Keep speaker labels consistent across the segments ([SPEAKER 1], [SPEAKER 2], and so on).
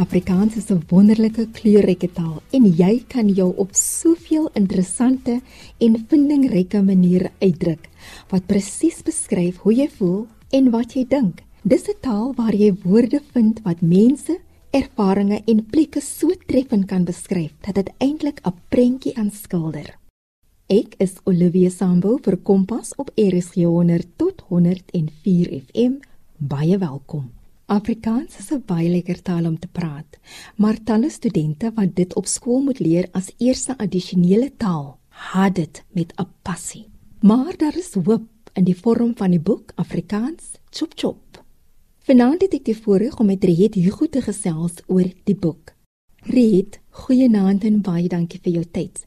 [SPEAKER 1] Afrikaans is 'n wonderlike kleurryke taal en jy kan jou op soveel interessante en vindingryke maniere uitdruk wat presies beskryf hoe jy voel en wat jy dink. Dis 'n taal waar jy woorde vind wat mense, ervarings en plekke so treffend kan beskryf dat dit eintlik 'n prentjie aanskilder. Ek is Olivia Sambo vir Kompas op RSG 100 tot 104 FM. Baie welkom. Afrikaans is 'n baie lekker taal om te praat, maar talle studente wat dit op skool moet leer as eerste addisionele taal, haat dit met 'n passie. Maar daar is hoop in die vorm van die boek Afrikaans Chop Chop. Vanaand het ek die voorreg om met Riet Hugo te gesels oor die boek. Riet, goeienaand en baie dankie vir jou tyd.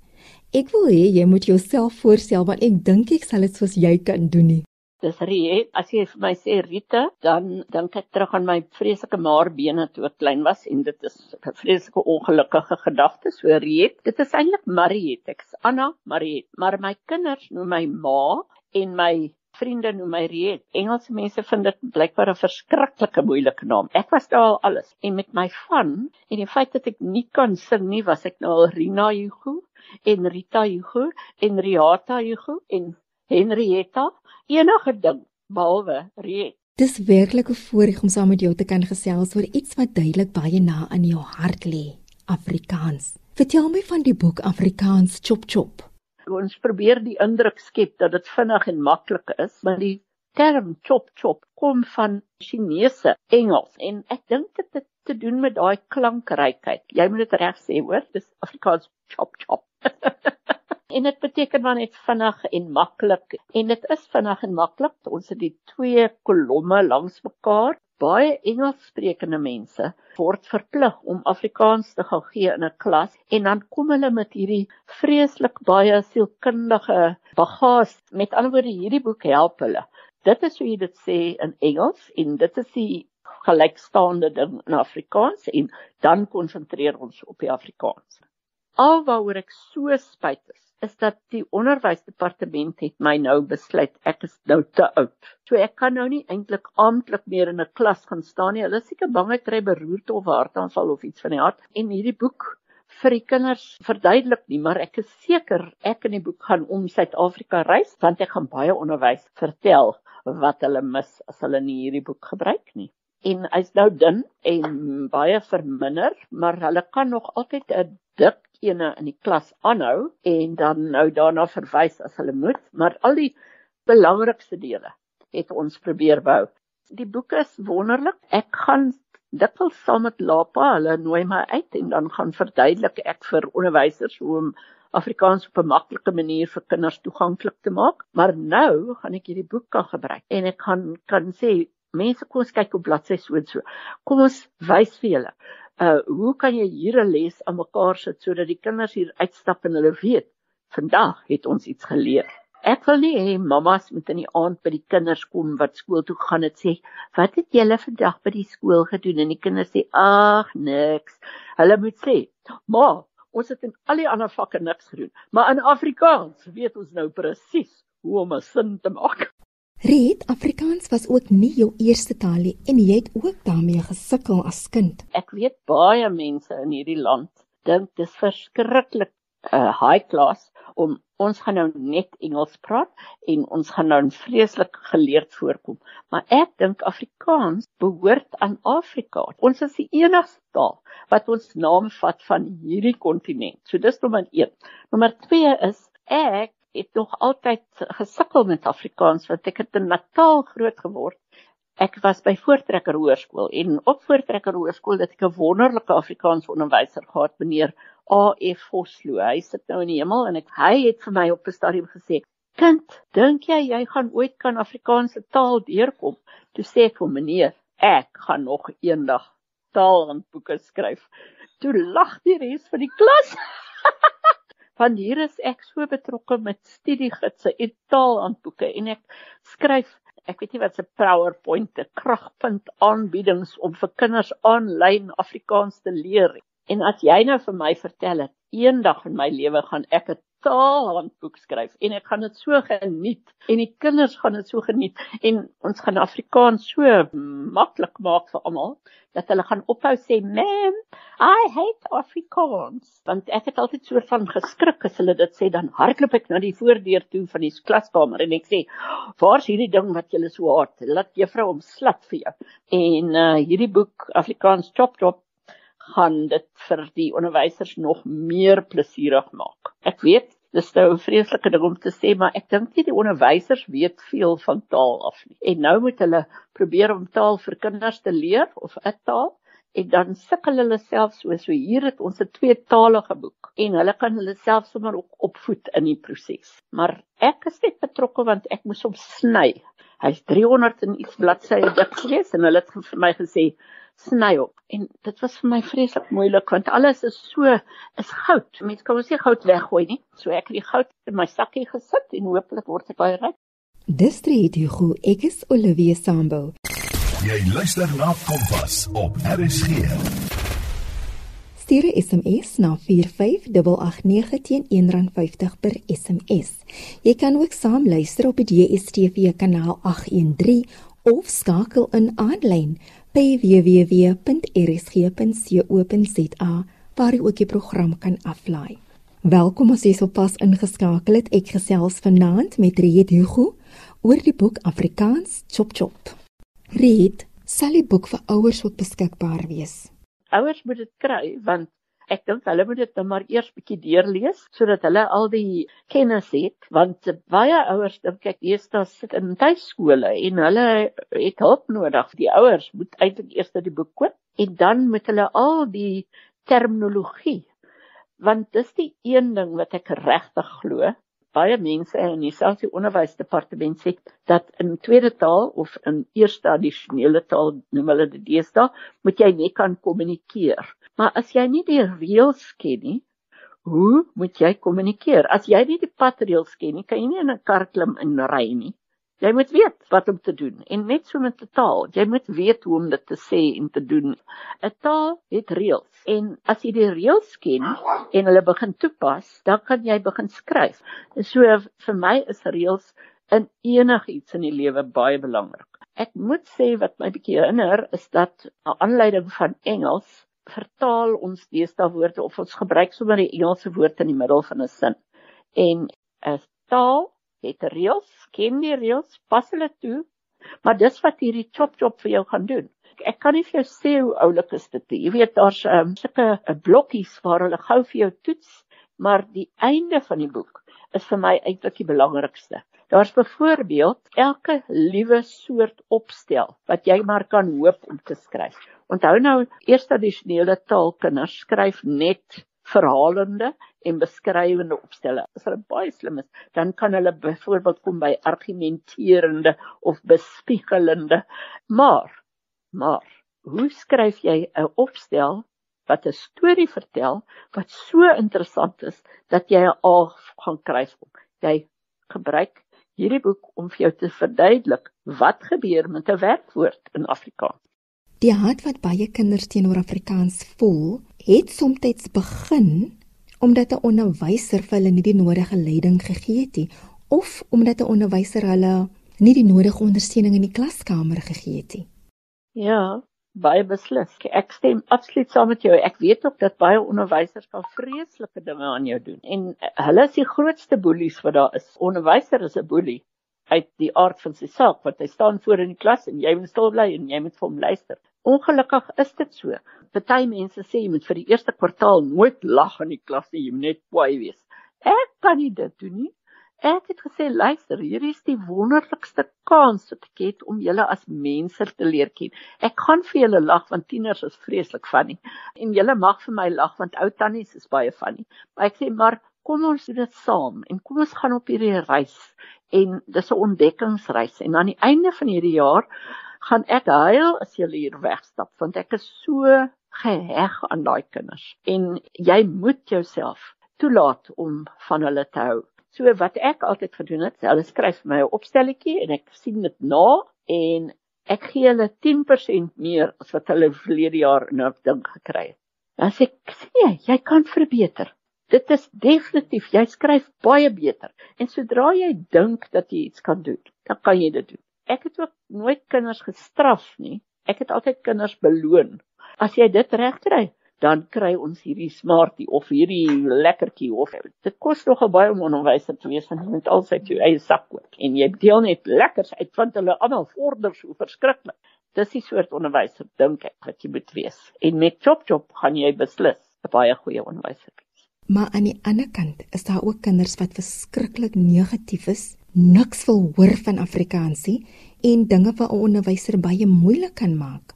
[SPEAKER 1] Ek wil hê jy moet jouself voorstel want ek dink ek sal dit soos jy kan doen nie.
[SPEAKER 2] Dis Riet. As jy vir my sê Rita, dan dink ek terug aan my vreeslike maarbene toe ek klein was en dit is 'n vreeslike ongelukkige gedagte. So Riet, dit is eintlik Mariet. Ek's Anna Mariet, maar my kinders noem my Ma en my vriende noem my Riet. Engelse mense vind dit blykbaar 'n verskriklike moeilike naam. Ek was daar al alles en met my van en die feit dat ek nie kan sing nie, was ek nou al Rina Hugo en Rita Hugo en Riata Hugo en Henrietta enige ding behalwe Riet.
[SPEAKER 1] Dis werklik 'n voorreg om saam met jou te kan gesels oor iets wat duidelik baie na in jou hart lê, Afrikaans. Vertel my van die boek Afrikaans Chop Chop.
[SPEAKER 2] Ons probeer die indruk skep dat dit vinnig en maklik is, maar die term chop chop kom van Chinese Engels en ek dink dit het te doen met daai klankrykheid. Jy moet dit reg sê, hoor, dis Afrikaans chop chop. en dit beteken maar net vinnig en maklik. En dit is vinnig en maklik. Ons het die twee kolomme langs mekaar. Baie Engelssprekende mense word verplig om Afrikaans te gaan gee in 'n klas en dan kom hulle met hierdie vreeslik baie sielkundige bagasie met ander woorde hierdie boek help hulle. Dit is hoe jy dit sê in Engels en dit is die gelykstaande ding in Afrikaans en dan konsentreer ons op die Afrikaans alwaaroor ek so spyt is is dat die onderwysdepartement het my nou besluit ek is nou te oud. So ek kan nou nie eintlik amptelik meer in 'n klas gaan staan nie. Hulle is seker bang ek kry beroerte of hartaanval of iets van die aard. En hierdie boek vir die kinders verduidelik nie, maar ek is seker ek in die boek gaan om Suid-Afrika reis want ek gaan baie onderwys vertel wat hulle mis as hulle nie hierdie boek gebruik nie. En hy's nou dun en baie verminder, maar hulle kan nog altyd 'n dik ene in die klas aanhou en dan nou daarna verwys as hulle moet, maar al die belangrikste dele het ons probeer bou. Die boek is wonderlik. Ek gaan dikwels saam met Lapa, hulle nooi my uit en dan gaan verduidelik ek vir onderwysers hoe om Afrikaans op 'n maklike manier vir kinders toeganklik te maak. Maar nou gaan ek hierdie boek kan gebruik en ek kan kan sê mense kom ons kyk op bladsy so en so. Kom ons wys vir julle uh hoe kan jy hier 'n les aan mekaar sit sodat die kinders hier uitstap en hulle weet vandag het ons iets geleer. Ek wil nie hê mammas moet in die aand by die kinders kom wat skool toe gaan en sê wat het julle vandag by die skool gedoen en die kinders sê ag niks. Hulle moet sê ma ons het in al die ander vakke niks gedoen maar in Afrikaans weet ons nou presies hoe om 'n sin te maak.
[SPEAKER 1] Reed Afrikaans was ook nie jou eerste taal nie en jy het ook daarmee gesukkel as kind.
[SPEAKER 2] Ek weet baie mense in hierdie land dink dis verskriklik uh, high class om ons gaan nou net Engels praat en ons gaan nou vreeslik geleerd voorkom. Maar ek dink Afrikaans behoort aan Afrika. Ons is die enigste taal wat ons naam vat van hierdie kontinent. So dis nommer 1. Nommer 2 is ek het nog altyd gesukkel met Afrikaans want ek het in Natal groot geword. Ek was by Voortrekker Hoërskool en op Voortrekker Hoërskool het ek 'n wonderlike Afrikaans onderwyser gehad, meneer A.F. Vosloo. Hy sit nou in die hemel en ek, hy het vir my op 'n stadium gesê: "Kind, dink jy jy gaan ooit kan Afrikaanse taal deurkom?" Toe sê ek vir meneer: "Ek gaan nog eendag taalhandboeke skryf." Toe lag die res van die klas. van hier is ek so betrokke met studiegidse en taalhandboeke en ek skryf ek weet nie wat se PowerPoint te kragpunt aanbiedings om vir kinders aanlyn Afrikaans te leer. En as jy nou vir my vertel het eendag in my lewe gaan ek 'n taalhandboek skryf en ek gaan dit so geniet en die kinders gaan dit so geniet en ons gaan Afrikaans so maklik maak vir almal dat hulle gaan ophou sê ma'am I hate Afrikaans. Want ek het altyd so van geskrik as hulle dit sê dan hardloop ek na die voordeur toe van die klaskamer en ek sê waar's hierdie ding wat julle so haat? Laat juffrou hom slat vir jou. En uh, hierdie boek Afrikaans chop chop gaan dit vir die onderwysers nog meer plesierig maak. Ek weet dis nou 'n vreeslike ding om te sê, maar ek dink nie die onderwysers weet veel van taal af nie. En nou moet hulle probeer om taal vir kinders te leer of 'n taal en dan sukkel hulle self so so hier het ons 'n tweetalige boek en hulle kan hulle self sommer ook opvoed in die proses. Maar ek is net betrokke want ek moes hom sny. Hy's 300 en iets bladsye dik gewees en hulle het vir my gesê sny op. En dit was vir my vreeslik moeilik want alles is so is goud. Mense kan mos nie goud weggooi nie. So ek het die goud in my sakkie gesit en hooplik word ek baie ryk.
[SPEAKER 1] Dis dit Hugo, ek is Olivia Sambo.
[SPEAKER 3] Jy luister na Kompas op RSG.
[SPEAKER 1] Stuur 'n SMS na 45889 teen R1.50 per SMS. Jy kan ook saam luister op die DStv kanaal 813 of skakel in aanlyn by www.rsg.co.za waar jy ook die program kan aflaai. Welkom as jy sopas ingeskakel het. Ek gesels vanaand met Riet Hugo oor die boek Afrikaans Chop Chop. Riet, sal die boek vir ouers ook beskikbaar wees?
[SPEAKER 2] Ouers moet dit kry want ek dink hulle moet dit nou maar eers bietjie deurlees sodat hulle al die kennis het want baie ouers dink ek deesdae sit in tuiskole en hulle het hulp nodig. Die ouers moet eintlik eers die boek koop en dan moet hulle al die terminologie want dis die een ding wat ek regtig glo baie mense in dieselfde onderwysdepartement sê dat in tweede taal of in eerste addisionele taal noem hulle dit deesdae moet jy net kan kommunikeer Maar as jy nie die reëls ken nie, hoe moet jy kommunikeer? As jy nie die padreëls ken nie, kan jy nie in 'n kar klim en ry nie. Jy moet weet wat om te doen en net so met 'n taal, jy moet weet hoe om dit te sê en te doen. 'n Taal het reëls en as jy die reëls ken en hulle begin toepas, dan kan jy begin skryf. So vir my is reëls in enigiets in die lewe baie belangrik. Ek moet sê wat my bietjie herinner is dat 'n aanleiding van Engels vertaal ons deesdae woorde of ons gebruik sommer die Engelse woord in die middel van 'n sin. En 'n taal het reëls, ken die reëls, pas hulle toe, maar dis wat hierdie chop chop vir jou gaan doen. Ek kan nie vir jou sê hoe oulik is dit nie. Jy weet daar's um, sulke uh, blokkies waar hulle gou vir jou toets, maar die einde van die boek is vir my eintlik die belangrikste. Daar's byvoorbeeld elke liewe soort opstel wat jy maar kan hoop om te skryf. Onthou nou, eerste addisionele taalkinders skryf net verhalende en beskrywende opstelle. As hulle baie slim is, dan kan hulle byvoorbeeld kom by argumenterende of bespiegelende. Maar, maar, hoe skryf jy 'n opstel wat 'n storie vertel wat so interessant is dat jy 'n A gaan kry? Jy gebruik hierdie boek om vir jou te verduidelik wat gebeur met 'n werkwoord in Afrikaans.
[SPEAKER 1] Die haat wat baie kinders teenoor Afrikaans voel, het soms begin omdat 'n onderwyser vir hulle nie die nodige leiding gegee het nie of omdat 'n onderwyser hulle nie die nodige ondersteuning in die klaskamer gegee het nie.
[SPEAKER 2] Ja, baie beslis. Ek stem absoluut saam met jou. Ek weet ook dat baie onderwysers kan vreeslike dinge aan jou doen en hulle is die grootste boelies wat daar is. Onderwyser is 'n boelie uit die aard van sy saak want hy staan voor in die klas en jy moet stil bly en jy moet vir hom luister. Ongelukkig is dit so. Party mense sê jy moet vir die eerste kwartaal nooit lag in die klas nie, jy moet net kwaai wees. Ek kan nie dit doen nie. Ek het gesê luister, hier is die wonderlikste kans wat ek het om julle as mense te leer ken. Ek gaan vir julle lag want tieners is vreeslik funny en julle mag vir my lag want ou tannies is baie funny. Maar ek sê maar kom ons doen dit saam en kom ons gaan op hierdie reis en dis 'n ontdekkingsreis en aan die einde van hierdie jaar gaan ek huil as jy hier wegstap want ek is so geheg aan daai kinders en jy moet jouself toelaat om van hulle te hou. So wat ek altyd gedoen het, hulle skryf vir my 'n opstelletjie en ek sien dit na en ek gee hulle 10% meer as wat hulle verlede jaar in 'n ding gekry het. Dan sê ek, "Sien jy, jy kan verbeter." Dit is definitief jy skryf baie beter. En sodra jy dink dat jy iets kan doen, dan kan jy dit doen. Ek het ook nooit kinders gestraf nie. Ek het altyd kinders beloon. As jy dit regkry, dan kry ons hierdie smartie of hierdie lekkertjie of dit kos nogal baie om onderwyser te wees want jy moet altyd jou eie sak koop en jy deel net lekkers uit want hulle almal vorder so verskriklik. Dis die soort onderwyser dink ek wat jy moet wees. En met chop chop gaan jy beslis 'n baie goeie onderwyser wees.
[SPEAKER 1] Maar aan die ander kant is daar ook kinders wat verskriklik negatief is niks wil hoor van Afrikaansie en dinge wat 'n onderwyser baie moeilik kan maak.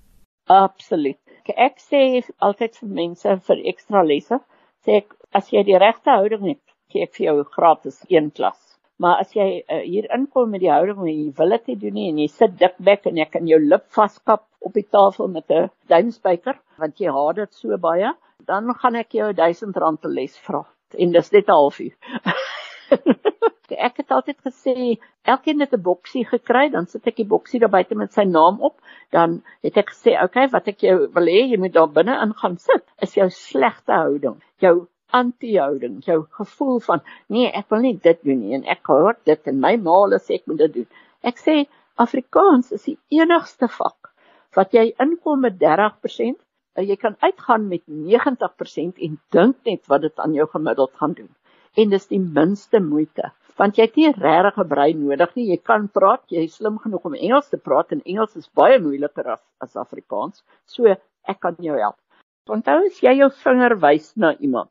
[SPEAKER 2] Absoluut. Ek sê altyd vir mense vir ekstra lesse, sê ek as jy die regte houding het, gee ek vir jou gratis een klas. Maar as jy uh, hier inkom met die houding en jy wil dit nie doen nie en jy sit dikbek en ek kan jou lip vaskap op die tafel met 'n duimspyker want jy haat dit so baie, dan gaan ek jou R1000 'n les vra en dis net 'n halfuur. ek het altyd gesê elkeen het 'n boksie gekry, dan sit ek die boksie daar buite met sy naam op, dan het ek gesê, "Oké, okay, wat ek jou wil hê, jy moet daar binne in gaan sit." Is jou slegte houding, jou anti-houding, jou gevoel van, "Nee, ek wil nie dit doen nie en ek hoor dit en my ma sê ek moet dit doen." Ek sê Afrikaans is die enigste vak wat jy inkom met 30%, jy kan uitgaan met 90% en dink net wat dit aan jou gemiddeld gaan doen. En dis die minste moeite want jy het nie regtig 'n brein nodig nie. Jy kan praat, jy is slim genoeg om Engels te praat en Engels is baie moeiliker as as Afrikaans. So ek kan jou help. Onthou as jy jou vinger wys na iemand,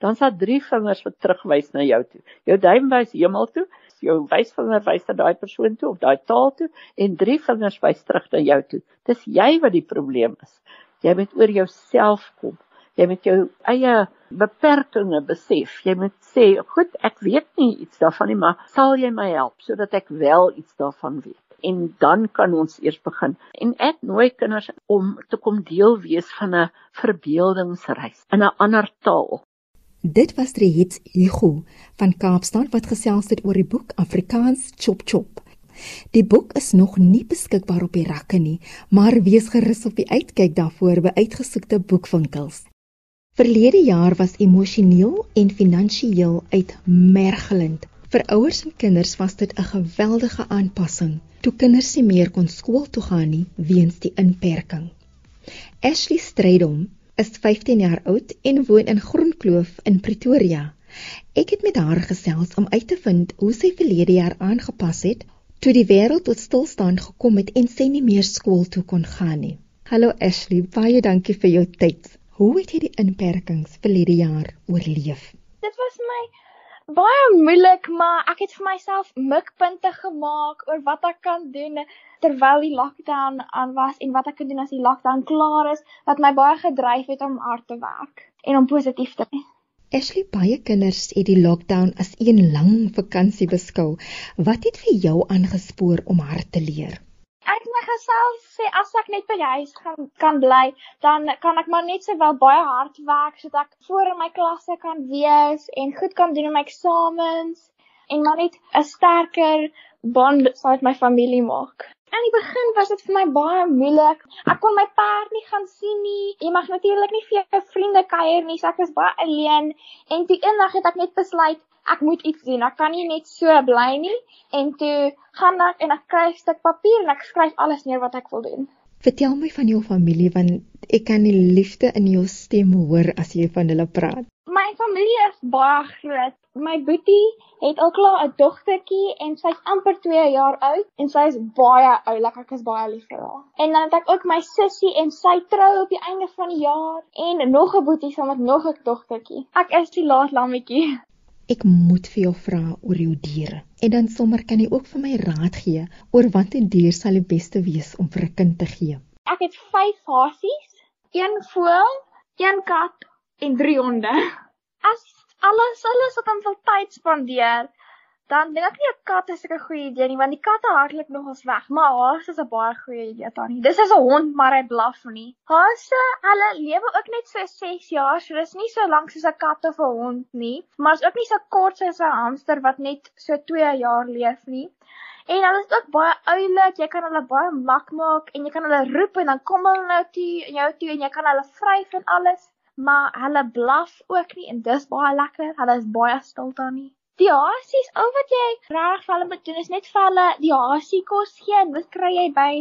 [SPEAKER 2] dan daar drie vingers wat terugwys na jou toe. Jou duim wys hemel toe, jou wysvinger wys na daai persoon toe of daai taal toe en drie vingers wys terug na jou toe. Dis jy wat die probleem is. Jy moet oor jouself kom. Jy moet jou eie beperkings besef. Jy moet sê, "Goed, ek weet nie iets daarvan nie, maar sal jy my help sodat ek wel iets daarvan weet?" En dan kan ons eers begin. En ek nooi kinders om te kom deel wees van 'n verbeeldingsreis in 'n ander taal.
[SPEAKER 1] Dit was Rehits Hugo van Kaapstad wat gesels het oor die boek Afrikaans Chop Chop. Die boek is nog nie beskikbaar op die rakke nie, maar wees gerus op die uitkyk daarvoor by uitgesoekte boekwinkels. Verlede jaar was emosioneel en finansiëel uitmergelend. Vir ouers en kinders was dit 'n geweldige aanpassing toe kinders nie meer kon skool toe gaan nie weens die inperking. Ashley Strydom is 15 jaar oud en woon in Groenkloof in Pretoria. Ek het met haar gesels om uit te vind hoe sy verlede jaar aangepas het toe die wêreld tot stilstand gekom het en sy nie meer skool toe kon gaan nie. Hallo Ashley, baie dankie vir jou tyd. Hoe het jy die inperkings verlede jaar oorleef?
[SPEAKER 4] Dit was my baie moeilik, maar ek het vir myself mikpunte gemaak oor wat ek kan doen terwyl die lockdown aan was en wat ek kan doen as die lockdown klaar is wat my baie gedryf het om hard te werk en om positief te wees.
[SPEAKER 1] Ashley, baie kinders het die lockdown as een lang vakansie beskou. Wat het vir jou aangespoor om hard te leer?
[SPEAKER 4] Ek my geself sê as ek net by die huis gaan kan bly, dan kan ek maar net sowel baie hard werk sodat ek voor in my klasse kan wees en goed kan doen in my eksamens en maar net 'n sterker band met my familie maak. In die begin was dit vir my baie moeilik. Ek kon my perd nie gaan sien nie. Jy mag natuurlik nie vir jou vriende kuier nie, so ek was baie alleen. En toe eendag het ek net besluit ek moet iets doen. Ek kan nie net so bly nie. En toe gaan ek en ek kry 'n stuk papier en ek skryf alles neer wat ek wil doen.
[SPEAKER 1] Vertel my van jou familie want ek kan die liefde in jou stem hoor as jy van hulle praat.
[SPEAKER 4] My familie is baie groot. My boetie het al klaar 'n dogtertjie en sy's amper 2 jaar oud en sy is baie oulik. Ek is baie lief vir haar. En dan het ek ook my sussie en sy trou op die einde van die jaar en nog 'n boetie saam met nog 'n dogtertjie. Ek is die laaste lammetjie.
[SPEAKER 1] Ek moet vir jou vra oor jou diere. En dan sommer kan jy ook vir my raad gee oor watter dier sal die beste wees om vir 'n kind te gee.
[SPEAKER 4] Ek het 5 hasies, 1 voël, 1 kat en 3 honde. As alles alles op 'n vol tyd spandeer, dan dink ek nie 'n kat is 'n goeie idee nie want die katte hardloop nogals weg, maar haas is 'n baie goeie idee tannie. Dis is 'n hond, maar hy blaf nie. Haase, hulle lewe ook net so 6 jaar, so dis nie so lank soos 'n kat of 'n hond nie, maar is ook nie so kort soos 'n hamster wat net so 2 jaar leef nie. En hulle is ook baie oulik, jy kan hulle baie mak maak en jy kan hulle roep en dan kom hulle nou toe, jou toe en jy kan hulle vryf en alles. maar hulle blaf ook nie en dis baie lekker. Hulle is baie stil dan nie. Die hasies, al wat jy reg vir hulle moet doen is net vir hulle die hasie kos gee en dit kry jy by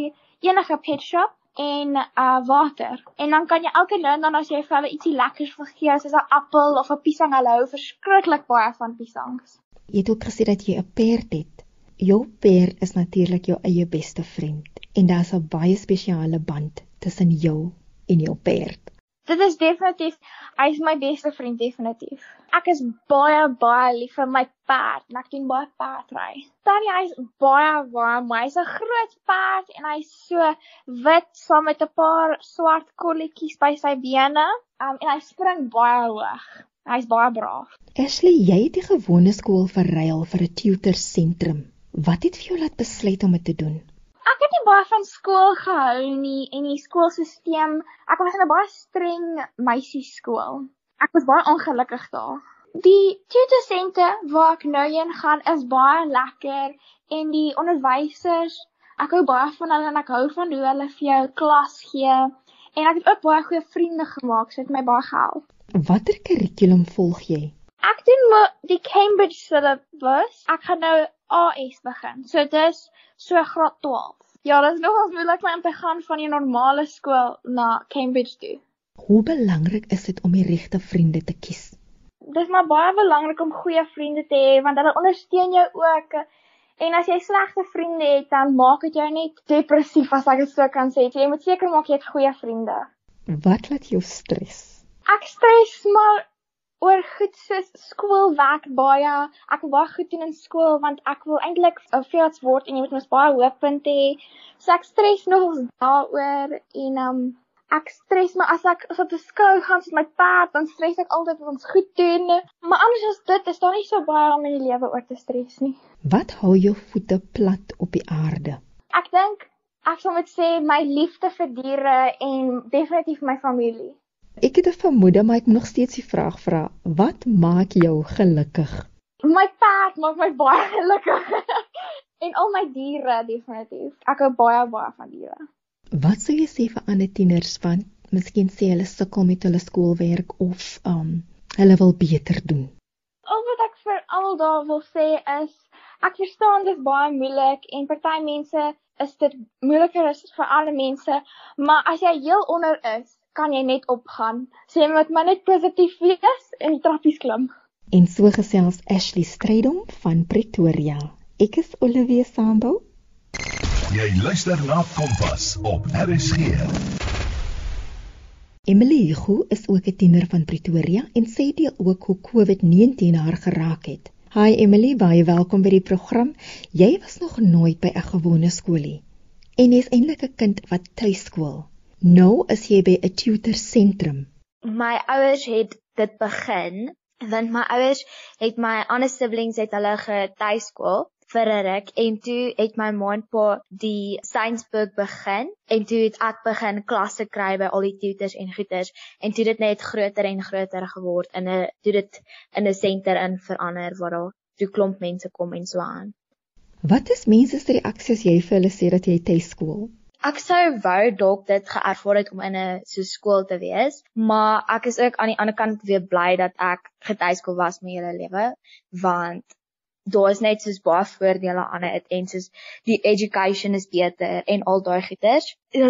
[SPEAKER 4] enige pet shop en uh water. En dan kan jy elke nou en dan as jy vir hulle ietsie lekkers wil gee, soos 'n appel of 'n piesang, hulle hou verskriklik baie van piesangs.
[SPEAKER 1] Jy het ook gesê dat jy 'n perd het. Jou perd is natuurlik jou eie beste vriend en daar's 'n baie spesiale band tussen jou en jou perd.
[SPEAKER 4] Dit is definitief hy is my beste vriend definitief. Ek is baie baie lief vir my perd. Ek doen baie perdry. Tannie hy is baie warm. Hy's 'n groot perd en hy's so wit saam met 'n paar swart kolletjies by sy bene. Um en hy spring baie hoog. Hy's baie braaf.
[SPEAKER 1] Ashley, jy het die gewone skool verruil vir 'n tutor sentrum. Wat het vir jou laat besluit om dit te doen?
[SPEAKER 4] Ek het nie baie van skool gehou nie en die skoolstelsel, ek was in 'n baie streng meisieskool. Ek was baie ongelukkig daar. Die tutorsente waar ek nou heen gaan is baie lekker en die onderwysers, ek hou baie van hulle en ek hou van hoe hulle vir jou klas gee en ek het ook baie goeie vriende gemaak, so dit my baie gehelp.
[SPEAKER 1] Watter kurrikulum volg jy?
[SPEAKER 4] Ek doen die Cambridge syllabus. Ek gaan nou AS begin. So dis so graad 12. Ja, dit is nogals moeilik om te gaan van die normale skool na Cambridge toe.
[SPEAKER 1] Hoe belangrik is dit om die regte vriende te kies?
[SPEAKER 4] Dis maar baie belangrik om goeie vriende te hê want hulle ondersteun jou ook. En as jy slegte vriende het, dan maak dit jou net depressief as ek dit so kan sê. So jy moet seker maak jy het goeie vriende.
[SPEAKER 1] Wat laat jou stres?
[SPEAKER 4] Ek stres maar oor goed soos skoolwerk baie. Ek wil baie goed doen in skool want ek wil eintlik 'n veearts word en jy moet mos baie hoë punte hê. So ek stres nogals daaroor en um ek stres maar as ek as op die skool gaan met my pad dan stres ek altyd wat ons goed doen. Maar anders as dit is daar nie so baie om in die lewe oor te stres nie.
[SPEAKER 1] Wat hou jou voete plat op die aarde?
[SPEAKER 4] Ek dink ek sal moet sê my liefde vir diere en definitief my familie.
[SPEAKER 1] Ek het 'n vermoede, maar ek moet nog steeds die vraag vra. Wat maak jou gelukkig?
[SPEAKER 4] My perd maak my baie gelukkig. en al my diere definitief. Ek hou baie baie van diere.
[SPEAKER 1] Wat sou jy sê vir ander tieners van miskien sê hulle sukkel met hulle skoolwerk of um hulle wil beter doen?
[SPEAKER 4] Al wat ek vir almal daar wil sê is ek verstaan dit is baie moeilik en party mense is dit moeiliker as vir ander mense, maar as jy heel onder is, kan jy net opgaan. Sê so, met my net positief wees en die trappies klim.
[SPEAKER 1] En so gesels Ashley Strydom van Pretoria. Ek is Olivia Sambo.
[SPEAKER 3] Jy luister na Kompas op RSG.
[SPEAKER 1] Emily Hugo is ook 'n tiener van Pretoria en sê deel ook hoe COVID-19 haar geraak het. Hi Emily, baie welkom by die program. Jy was nog nooit by 'n gewone skoolie en jy's eintlik 'n kind wat tuiskool. Nou is jy by 'n tutor sentrum.
[SPEAKER 5] My ouers het dit begin want my ouers het my ander siblings het hulle getuiskool vir 'n ruk en toe het my ma en pa die Sainsburg begin en toe het ek begin klasse kry by al die tutors en goeters en toe dit net groter en groter geword in 'n toe dit in 'n senter in verander waar daar toe klomp mense kom en so aan.
[SPEAKER 1] Wat is mense se reaksie as jy vir hulle sê dat jy tuiskool?
[SPEAKER 5] Ek sou wou dalk dit geervaar het om in 'n so skool te wees, maar ek is ook aan die ander kant weer bly dat ek getuieskool was my hele lewe, want daar is net soos baie voordele aan dit en soos die education is beter en al daai goeters.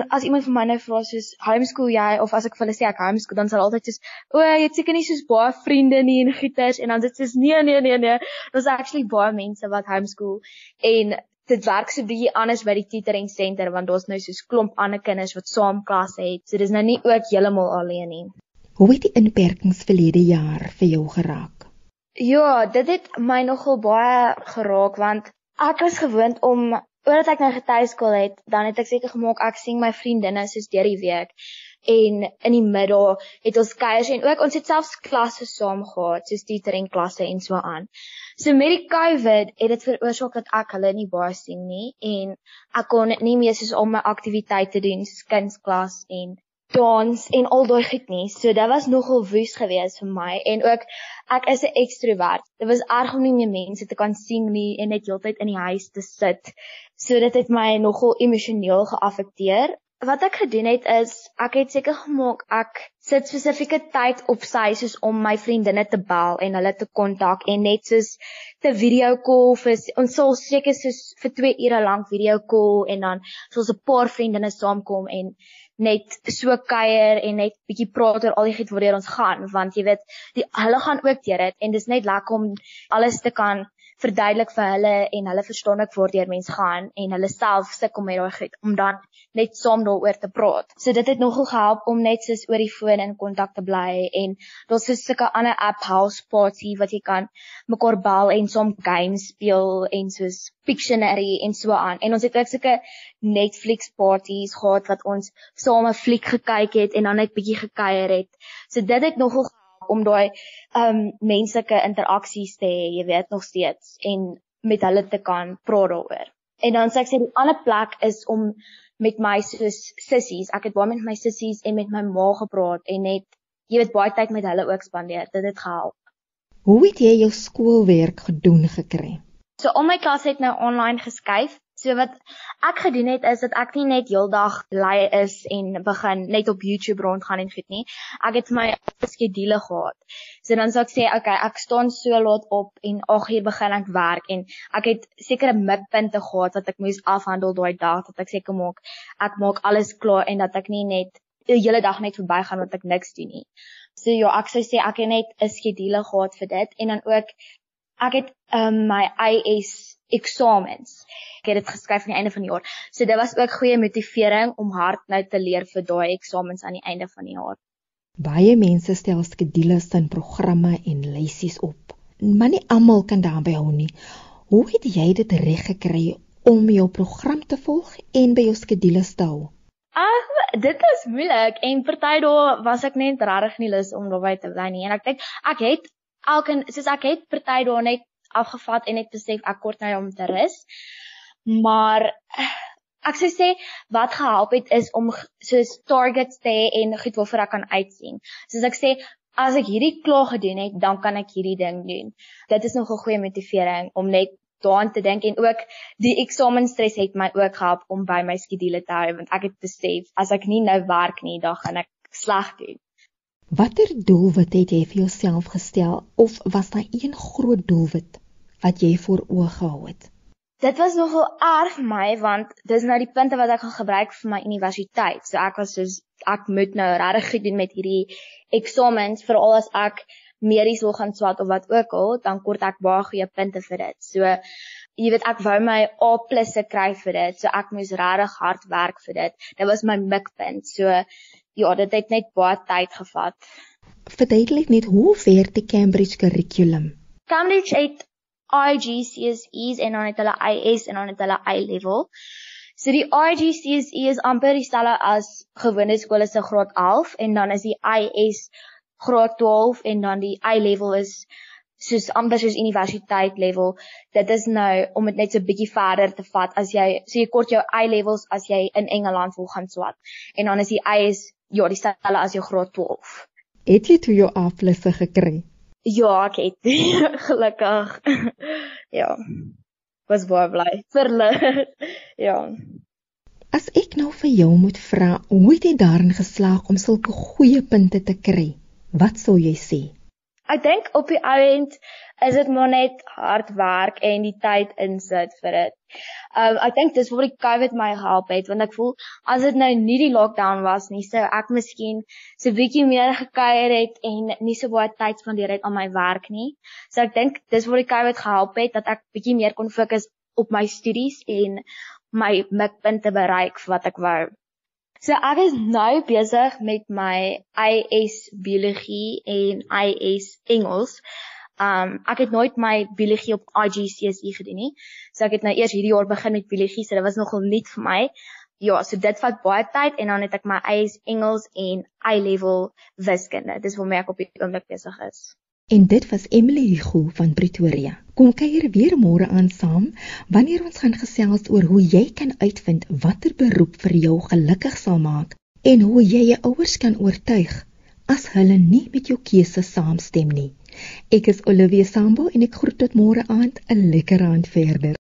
[SPEAKER 5] As iemand vir my nou vra soos homeschool jy of as ek vir hulle sê ek homeschool dan sal altyd soos o, jy het seker nie soos baie vriende nie en goeters en dan dit soos nee nee nee nee. Daar's actually baie mense wat homeschool en dit werk so bietjie anders by die tutoring center want daar's nou soos klomp ander kinders wat saam klasse het. So dis nou nie ook heeltemal alleen nie.
[SPEAKER 1] Hoe het die inperkings verlede jaar vir jou geraak?
[SPEAKER 5] Ja, dit het my nogal baie geraak want ek was gewoond om oordat ek nou getuieskool het, dan het ek seker gemaak ek sien my vriendinne soos deur die week en in die middag het ons kuiers en ook ons het selfs klasse saam gehad, soos tutoring klasse en so aan. So met die COVID het dit veroorsaak dat ek hulle nie baie sien nie en ek kon nie meer soos al my aktiwiteite doen soos kunsklas en dans en al daai goed nie. So dit was nogal woes geweest vir my en ook ek is 'n ekstrovert. Dit was erg om nie meer mense te kan sien nie en net heeltyd in die huis te sit. So dit het my nogal emosioneel geaffekteer wat ek gedoen het is ek het seker gemaak ek sit spesifieke tyd op sy soos om my vriendinne te bel en hulle te kontak en net soos te video call vir ons sal seker soos vir 2 ure lank video call en dan sal ons 'n paar vriendinne saamkom en net so kuier en net bietjie praat oor al die goed waartoe ons gaan want jy weet die hulle gaan ook deur dit en dis net lekker om alles te kan verduidelik vir hulle en hulle verstaan ek waardeur mens gaan en hulle self sukkel met daai goed om dan net saam daaroor te praat. So dit het nogal gehelp om net soos oor die foon in kontak te bly en daar's so 'n ander app house party wat jy kan mekaar bel en saam games speel en soos Pictionary en so aan. En ons het ook sulke Netflix parties gehad wat ons saam 'n fliek gekyk het en dan net bietjie gekuier het. So dit het nogal om daai um menslike interaksies te hê, jy weet nog steeds en met hulle te kan praat daaroor. En dan sê ek sê die ander plek is om met my soos sissies, ek het baie met my sissies en met my ma gepraat en net jy weet baie tyd met hulle ook spandeer. Dit het gehelp.
[SPEAKER 1] Hoe het jy jou skoolwerk gedoen gekry?
[SPEAKER 5] So al my klas het nou online geskuif So wat ek gedoen het is dat ek nie net heeldag lui is en begin net op YouTube rondgaan en goed nie. Ek het my skedule gehad. So dan sou ek sê, okay, ek staan so laat op en 8 uur begin ek werk en ek het sekere mikpunte gehad wat ek moes afhandel daai dag dat ek seker maak ek maak alles klaar en dat ek nie net die hele dag net verbygaan want ek niks doen nie. So ja, ek sou sê ek het net 'n skedule gehad vir dit en dan ook ek het um, my IS eksamens. Ek het dit geskryf aan die einde van die jaar. So dit was ook goeie motivering om hard nou te leer vir daai eksamens aan die einde van die jaar.
[SPEAKER 1] Baie mense stel skedules en programme en lysies op. Maar nie almal kan daarby hou nie. Hoe het jy dit reg gekry om jou program te volg en by jou skedules te hou?
[SPEAKER 5] Ag, dit was moeilik en party dae was ek net regtig nie lus om daarby te bly nie. En ek dink ek het elke soos ek het party dae net afgevat en net besef ek kort nou om te rus. Maar ek sou sê wat gehelp het is om soos targets te hê en goed waarvoor ek kan uitsien. Soos ek sê as ek hierdie klaar gedoen het, dan kan ek hierdie ding doen. Dit is nog 'n goeie motivering om net daaraan te dink en ook die eksamenstres het my ook gehelp om by my skedule te hou want ek het besef as ek nie nou werk nie, dan gaan ek sleg doen.
[SPEAKER 1] Watter doelwit het jy vir jouself gestel of was daar een groot doelwit wat jy voor oë gehou het?
[SPEAKER 5] Dit was nogal erg vir my want dis nou die punte wat ek gaan gebruik vir my universiteit. So ek was soos ek moet nou regtig goed doen met hierdie eksamens veral as ek medies wil gaan swat of wat ook al, dan kort ek baie goeie punte vir dit. So jy weet ek wou my A+ se kry vir dit. So ek moes regtig hard werk vir dit. Dit was my mikpunt. So ja, dit het net baie tyd gevat.
[SPEAKER 1] Verduidelik net hoe werk die Cambridge kurrikulum?
[SPEAKER 5] Cambridge het IGCSEs en dan het hulle IS en dan het hulle A-level. So die IGCSE is amper dieselfde as gewone skole se graad 11 en dan is die IS graad 12 en dan die A-level is soos amper soos universiteit level. Dit is nou om dit net so 'n bietjie verder te vat as jy so jy kort jou A-levels as jy in Engeland wil gaan swat. En dan is die IS ja, dieselfde as jou graad 12.
[SPEAKER 1] Het jy toe jou A-plusse gekry?
[SPEAKER 5] Ja, ek het gelukkig. ja. Was baie bly. Verlig. ja.
[SPEAKER 1] As ek nou vir jou moet vra, hoe het jy daarin geslaag om sulke goeie punte te kry? Wat sou jy sê?
[SPEAKER 5] Ek dink op die ouend is dit maar net hard werk en die tyd insit vir dit. Um ek dink dis waar die COVID my gehelp het want ek voel as dit nou nie die lockdown was nie, sou ek miskien so bietjie meer gekuier het en nie so baie tyd spandeer het aan my werk nie. So ek dink dis waar die COVID gehelp het dat ek bietjie meer kon fokus op my studies en my mikpunte bereik wat ek wou. So ek is nou besig met my IS biologie en IS Engels. Um ek het nooit my biologie op IGCSE gedoen nie. So ek het nou eers hierdie jaar begin met biologie, so dit was nogal nuut vir my. Ja, so dit vat baie tyd en dan het ek my IS Engels en I-level wiskunde. Dis waarmee ek op die oomblik besig is.
[SPEAKER 1] En dit was Emily Hugo van Pretoria. Kom kuier weer môre aan saam wanneer ons gaan gesels oor hoe jy kan uitvind watter beroep vir jou gelukkig sal maak en hoe jy jou ouers kan oortuig as hulle nie met jou keuse saamstem nie. Ek is Olivia Sambo en ek groet tot môre aand 'n lekker aand verder.